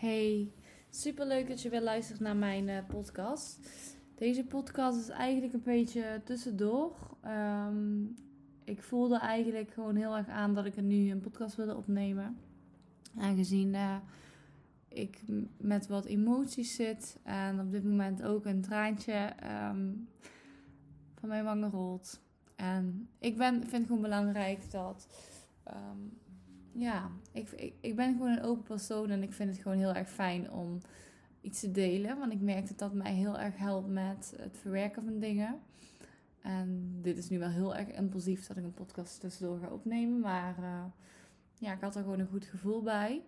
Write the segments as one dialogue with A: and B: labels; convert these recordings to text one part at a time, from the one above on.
A: Hey, super leuk dat je weer luistert naar mijn uh, podcast. Deze podcast is eigenlijk een beetje tussendoor. Um, ik voelde eigenlijk gewoon heel erg aan dat ik er nu een podcast wilde opnemen. Aangezien uh, ik met wat emoties zit en op dit moment ook een traantje um, van mijn wangen rolt. En ik ben, vind het gewoon belangrijk dat um, ja, ik, ik, ben gewoon een open persoon en ik vind het gewoon heel erg fijn om iets te delen. Want ik merk dat dat mij heel erg helpt met het verwerken van dingen. En dit is nu wel heel erg impulsief dat ik een podcast tussendoor ga opnemen. Maar uh, ja, ik had er gewoon een goed gevoel bij.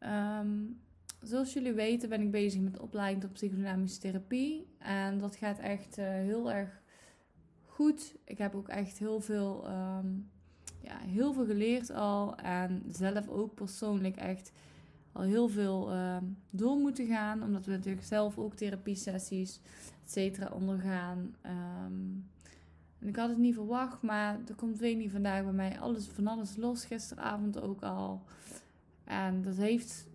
A: Um, zoals jullie weten ben ik bezig met opleiding tot psychodynamische therapie. En dat gaat echt uh, heel erg goed. Ik heb ook echt heel veel um, ja, heel veel geleerd al. En zelf ook persoonlijk echt al heel veel uh, door moeten gaan. Omdat we natuurlijk zelf ook therapie-sessies, et cetera, ondergaan. Um, en ik had het niet verwacht, maar er komt weer niet vandaag bij mij alles, van alles los. Gisteravond ook al. En dat heeft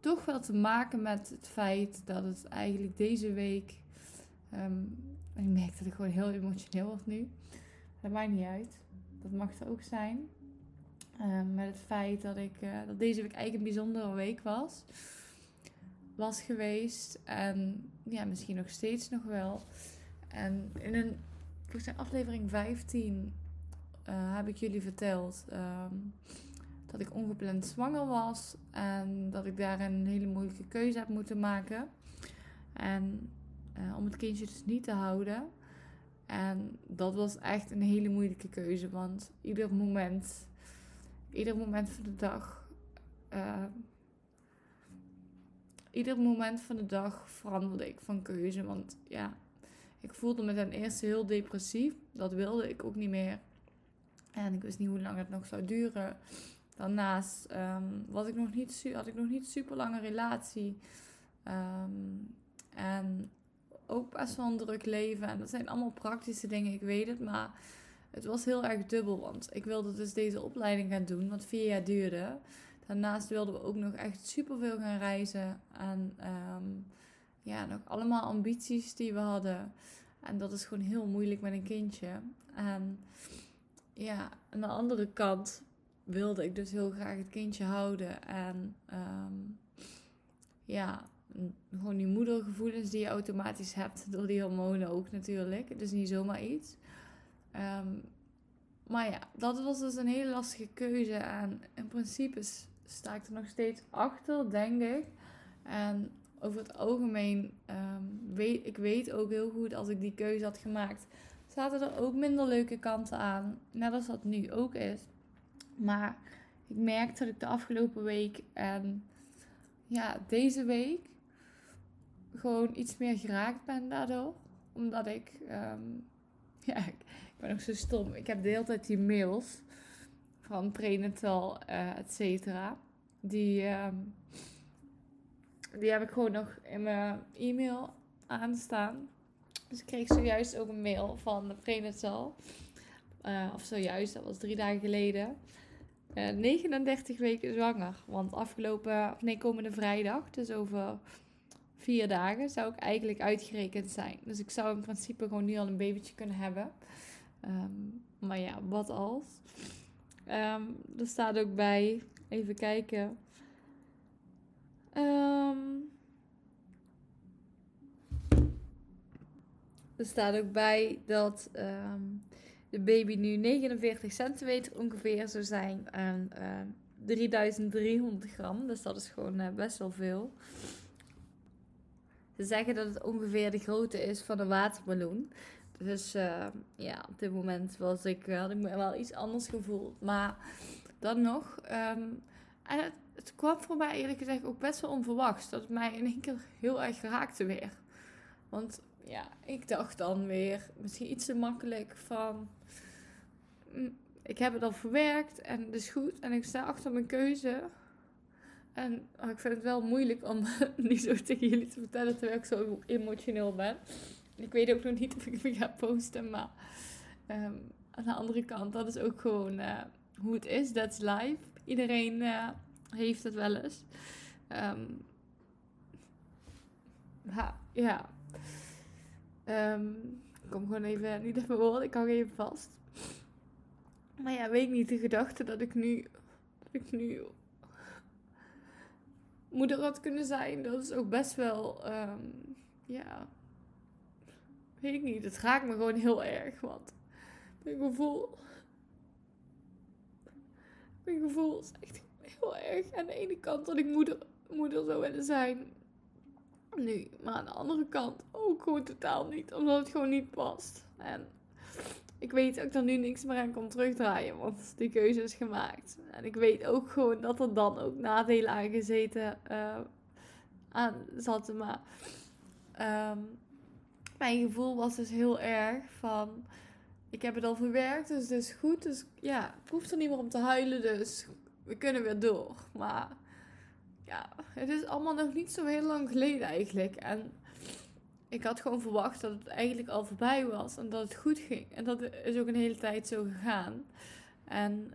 A: toch wel te maken met het feit dat het eigenlijk deze week. Um, ik merk dat ik gewoon heel emotioneel word nu. Dat maakt niet uit. Dat mag er ook zijn. Uh, met het feit dat, ik, uh, dat deze week eigenlijk een bijzondere week was. Was geweest. En ja, misschien nog steeds nog wel. En in een, volgens mij aflevering 15 uh, eh, heb ik jullie verteld um, dat ik ongepland zwanger was. En dat ik daar een hele moeilijke keuze heb moeten maken. En om het kindje dus niet te houden. En dat was echt een hele moeilijke keuze, want ieder moment, ieder moment van de dag, uh, ieder moment van de dag veranderde ik van keuze. Want ja, ik voelde me ten eerste heel depressief. Dat wilde ik ook niet meer. En ik wist niet hoe lang het nog zou duren. Daarnaast um, ik nog niet, had ik nog niet super lange relatie. Um, en ook best wel een druk leven. En dat zijn allemaal praktische dingen, ik weet het. Maar het was heel erg dubbel. Want ik wilde dus deze opleiding gaan doen, wat vier jaar duurde. Daarnaast wilden we ook nog echt superveel gaan reizen. En um, ja, nog allemaal ambities die we hadden. En dat is gewoon heel moeilijk met een kindje. En ja, aan de andere kant wilde ik dus heel graag het kindje houden. En um, ja, gewoon die moedergevoelens die je automatisch hebt door die hormonen ook natuurlijk. Het is niet zomaar iets. Um, maar ja, dat was dus een hele lastige keuze. En in principe sta ik er nog steeds achter, denk ik. En over het algemeen, um, weet ik weet ook heel goed als ik die keuze had gemaakt, zaten er ook minder leuke kanten aan. Net als dat nu ook is. Maar ik merkte dat ik de afgelopen week en ja, deze week gewoon iets meer geraakt ben daardoor. Omdat ik, um, ja, ik, ben ook zo stom. Ik heb de hele tijd die mails van prenatal, uh, et cetera. Die, um, die heb ik gewoon nog in mijn e-mail aanstaan. Dus ik kreeg zojuist ook een mail van de prenatal. Uh, of zojuist, dat was drie dagen geleden. Uh, 39 weken zwanger. Want afgelopen, nee, komende vrijdag, dus over vier dagen zou ik eigenlijk uitgerekend zijn. Dus ik zou in principe gewoon nu al een babytje kunnen hebben. Um, maar ja, wat als? Um, er staat ook bij, even kijken. Um, er staat ook bij dat de baby nu 49 centimeter ongeveer zou zijn en uh, 3300 gram. Dus dat is gewoon uh, best wel veel. Ze zeggen dat het ongeveer de grootte is van een watermeloen. Dus uh, ja, op dit moment was ik, had ik me wel iets anders gevoeld. Maar dan nog. Um, en het, het, kwam voor mij eerlijk gezegd ook best wel onverwachts. Dat het mij in één keer heel erg raakte weer. Want ja, ik dacht dan weer misschien iets te makkelijk van. Mm, ik heb het al verwerkt en het is goed. En ik sta achter mijn keuze. En oh, ik vind het wel moeilijk om niet zo tegen jullie te vertellen terwijl ik zo emotioneel ben. Ik weet ook nog niet of ik me ga posten, maar um, aan de andere kant, dat is ook gewoon uh, hoe het is. That's life. Iedereen uh, heeft het wel eens. Ha, ja. Ehm, ik kom gewoon even, niet even woorden, ik hou even vast. Maar ja, weet niet, de gedachte dat ik nu, dat ik nu moeder had kunnen zijn, dat is ook best wel, ehm, ja, weet ik niet. Het raakt me gewoon heel erg, want mijn gevoel, mijn gevoel is echt heel erg. Aan de ene kant dat ik moeder, moeder zou willen zijn, nu, maar aan de andere kant ook gewoon totaal niet, omdat het gewoon niet past. En ik weet dat ik er nu niks meer aan kan terugdraaien, want die keuze is gemaakt. En ik weet ook gewoon dat er dan ook nadelen aan gezeten uh, aan zaten. Maar ehm, mijn gevoel was dus heel erg van, ik heb het al verwerkt, dus het is goed. Dus ja, ik hoef er niet meer om te huilen, dus we kunnen weer door. Maar ja, het is allemaal nog niet zo heel lang geleden eigenlijk. En ik had gewoon verwacht dat het eigenlijk al voorbij was en dat het goed ging. En dat is ook een hele tijd zo gegaan. En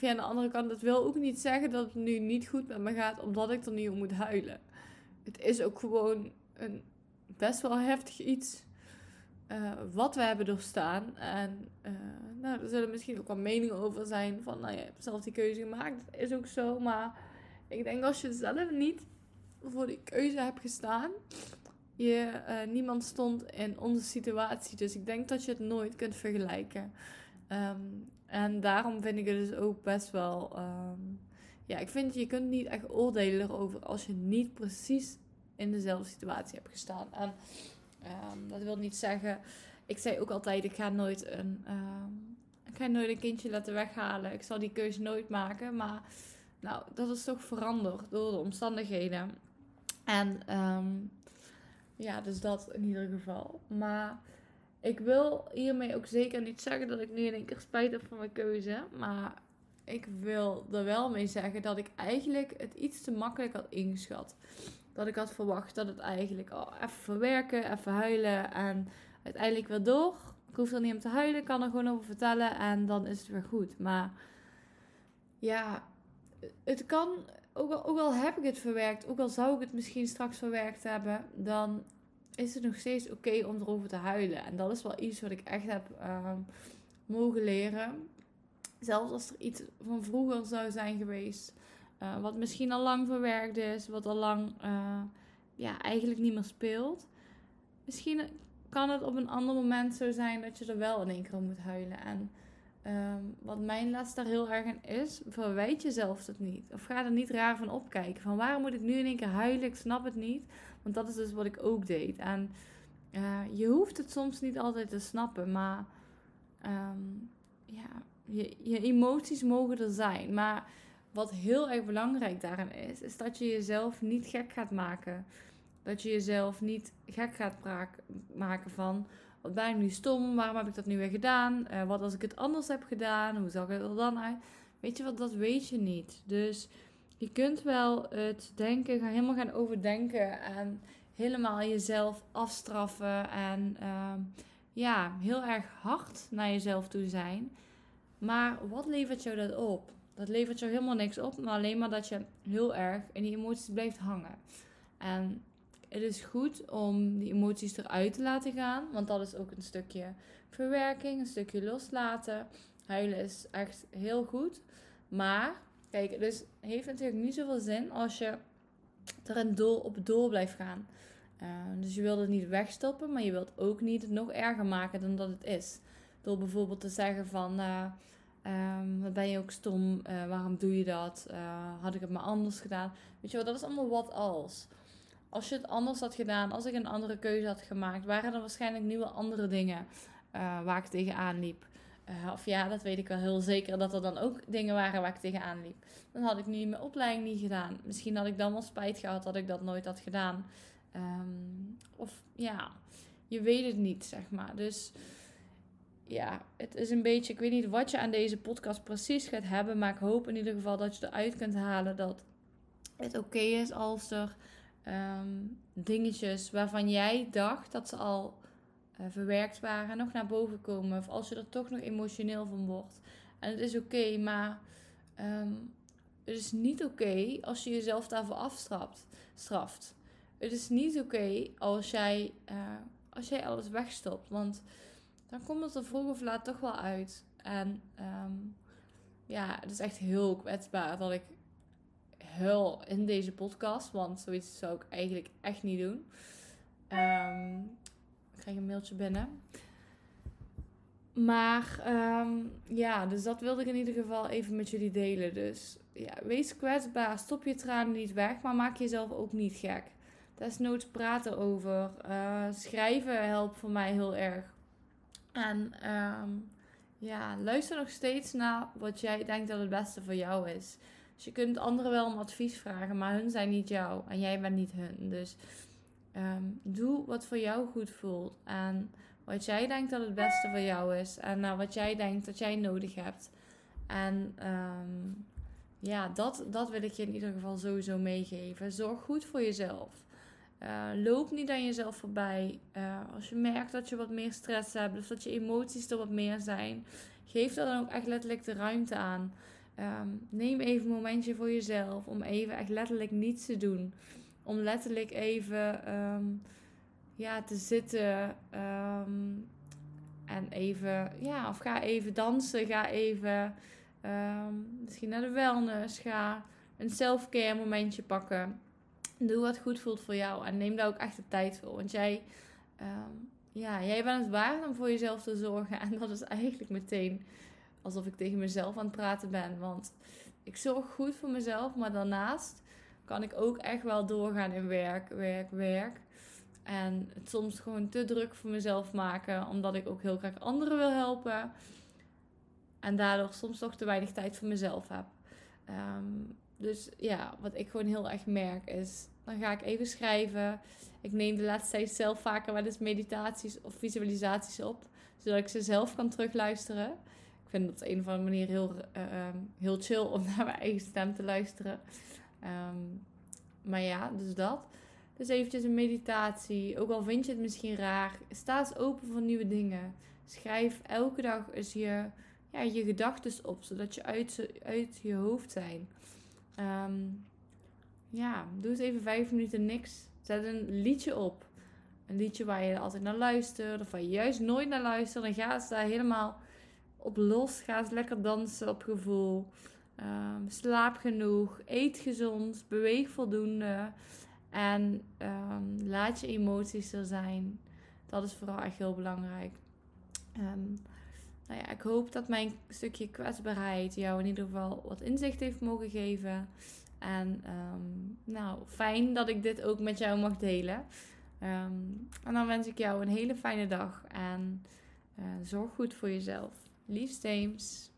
A: uh, aan de andere kant, dat wil ook niet zeggen dat het nu niet goed met me gaat omdat ik er niet om moet huilen. Het is ook gewoon een best wel heftig iets uh, wat we hebben doorstaan. En uh, nou, er zullen misschien ook wel meningen over zijn van, nou, je hebt zelf die keuze gemaakt. Dat is ook zo, maar ik denk als je zelf niet voor die keuze hebt gestaan, je, uh, niemand stond in onze situatie. Dus ik denk dat je het nooit kunt vergelijken. Um, en daarom vind ik het dus ook best wel. Um, ja, ik vind je kunt niet echt oordelen erover als je niet precies in dezelfde situatie hebt gestaan. En um, dat wil niet zeggen. Ik zei ook altijd: ik ga nooit een. ik ga nooit een kindje laten weghalen. Ik zal die keuze nooit maken. Maar nou, dat is toch veranderd door de omstandigheden. En ja, dus dat in ieder geval. Maar ik wil hiermee ook zeker niet zeggen dat ik nu in één keer spijt heb van mijn keuze. Maar ik wil er wel mee zeggen dat ik eigenlijk het iets te makkelijk had ingeschat. Dat ik had verwacht dat het eigenlijk al even verwerken, even huilen en uiteindelijk weer door. Ik hoef er niet om te huilen, kan er gewoon over vertellen en dan is het weer goed. Maar ja, het kan, ook al, ook al heb ik het verwerkt, ook al zou ik het misschien straks verwerkt hebben, dan is het nog steeds oké om erover te huilen. En dat is wel iets wat ik echt heb ehm, mogen leren. Zelfs als er iets van vroeger zou zijn geweest, uh, wat misschien al lang verwerkt is, wat al lang uh, ja, eigenlijk niet meer speelt. Misschien kan het op een ander moment zo zijn dat je er wel in één keer om moet huilen. En Um, wat mijn les daar heel erg in is, verwijt jezelf dat niet. Of ga er niet raar van opkijken. Van waarom moet ik nu in één keer huilen? Ik snap het niet. Want dat is dus wat ik ook deed. En uh, je hoeft het soms niet altijd te snappen. Maar um, ja, je, je emoties mogen er zijn. Maar wat heel erg belangrijk daarin is, is dat je jezelf niet gek gaat maken. Dat je jezelf niet gek gaat maken van wat ben ik nu stom? Waarom heb ik dat nu weer gedaan? Uh, wat als ik het anders heb gedaan? Hoe zag het er dan uit? Weet je wat, dat weet je niet. Dus je kunt wel het denken, gaan helemaal gaan overdenken en helemaal jezelf afstraffen en uh, ja, heel erg hard naar jezelf toe zijn. Maar wat levert jou dat op? Dat levert jou helemaal niks op, maar alleen maar dat je heel erg in die emoties blijft hangen. En het is goed om die emoties eruit te laten gaan. Want dat is ook een stukje verwerking, een stukje loslaten. Huilen is echt heel goed. Maar, kijk, het dus heeft natuurlijk niet zoveel zin als je er een door, op door blijft gaan. Uh, dus je wilt het niet wegstoppen, maar je wilt ook niet het nog erger maken dan dat het is. Door bijvoorbeeld te zeggen van, uh, um, wat ben je ook stom, uh, waarom doe je dat, had ik het maar anders gedaan. Weet je wel, dat is allemaal wat als als je het anders had gedaan, als ik een andere keuze had gemaakt, waren er waarschijnlijk nieuwe andere dingen uh, waar ik tegenaan liep. Uh, of ja, dat weet ik wel heel zeker dat er dan ook dingen waren waar ik tegenaan liep. Dan had ik nu mijn opleiding niet gedaan. Misschien had ik dan wel spijt gehad dat ik dat nooit had gedaan. Um, of ja, je weet het niet, zeg maar. Dus ja, het is een beetje. Ik weet niet wat je aan deze podcast precies gaat hebben. Maar ik hoop in ieder geval dat je eruit kunt halen dat het oké is als er um, dingetjes waarvan jij dacht dat ze al uh, verwerkt waren, nog naar boven komen. Of als je er toch nog emotioneel van wordt. En het is oké, maar um, het is niet oké als je jezelf daarvoor afstraft. Straft. het is niet oké als, jij, uh, als jij alles wegstopt. Want dan komt het er vroeg of laat toch wel uit. En um, ja, het is echt heel kwetsbaar dat ik in deze podcast. Want zoiets zou ik eigenlijk echt niet doen. Um, ik krijg een mailtje binnen. Maar um, ja, dus dat wilde ik in ieder geval even met jullie delen. Dus ja, wees kwetsbaar. Stop je tranen niet weg, maar maak jezelf ook niet gek. Desnoods praten over. Uh, schrijven helpt voor mij heel erg. En um, ja, luister nog steeds naar wat jij denkt dat het beste voor jou is. Dus je kunt anderen wel om advies vragen, maar hun zijn niet jou en jij bent niet hun. Dus um, doe wat voor jou goed voelt. En wat jij denkt dat het beste voor jou is. En naar wat jij denkt dat jij nodig hebt. En um, ja, dat, dat wil ik je in ieder geval sowieso meegeven. Zorg goed voor jezelf. Uh, loop niet aan jezelf voorbij. Uh, als je merkt dat je wat meer stress hebt, of dat je emoties er wat meer zijn, geef daar dan ook echt letterlijk de ruimte aan. Um, neem even een momentje voor jezelf om even echt letterlijk niets te doen. Om letterlijk even um, ja, te zitten um, en even, ja, of ga even dansen, ga even misschien naar de wellness, ga een self-care momentje pakken. Doe wat goed voelt voor jou en neem daar ook echt de tijd voor. Want jij, ja, jij bent het waard om voor jezelf te zorgen. En dat is eigenlijk meteen alsof ik tegen mezelf aan het praten ben. Want ik zorg goed voor mezelf, maar daarnaast kan ik ook echt wel doorgaan in werk, werk, werk. En het soms gewoon te druk voor mezelf maken, omdat ik ook heel graag anderen wil helpen. En daardoor soms toch te weinig tijd voor mezelf heb. Um, dus ja, wat ik gewoon heel erg merk is, dan ga ik even schrijven. Ik neem de laatste tijd zelf vaker wel eens meditaties of visualisaties op, zodat ik ze zelf kan terugluisteren. Ik vind dat op een of andere manier heel, uh, heel chill om naar mijn eigen stem te luisteren. Um, maar ja, dus dat. Dus eventjes een meditatie. Ook al vind je het misschien raar, sta eens open voor nieuwe dingen. Schrijf elke dag eens je, ja, je gedachten op, zodat je uit, uit je hoofd zijn. Um, ja, doe eens even vijf minuten niks. Zet een liedje op. Een liedje waar je altijd naar luistert. Of waar je juist nooit naar luistert. Dan ga eens daar helemaal op los. Ga eens lekker dansen op gevoel. Um, slaap genoeg. Eet gezond. Beweeg voldoende. En um, laat je emoties er zijn. Dat is vooral echt heel belangrijk. Um, nou ja, ik hoop dat mijn stukje kwetsbaarheid jou in ieder geval wat inzicht heeft mogen geven. En nou, fijn dat ik dit ook met jou mag delen. En dan wens ik jou een hele fijne dag en uh, zorg goed voor jezelf. Liefst James.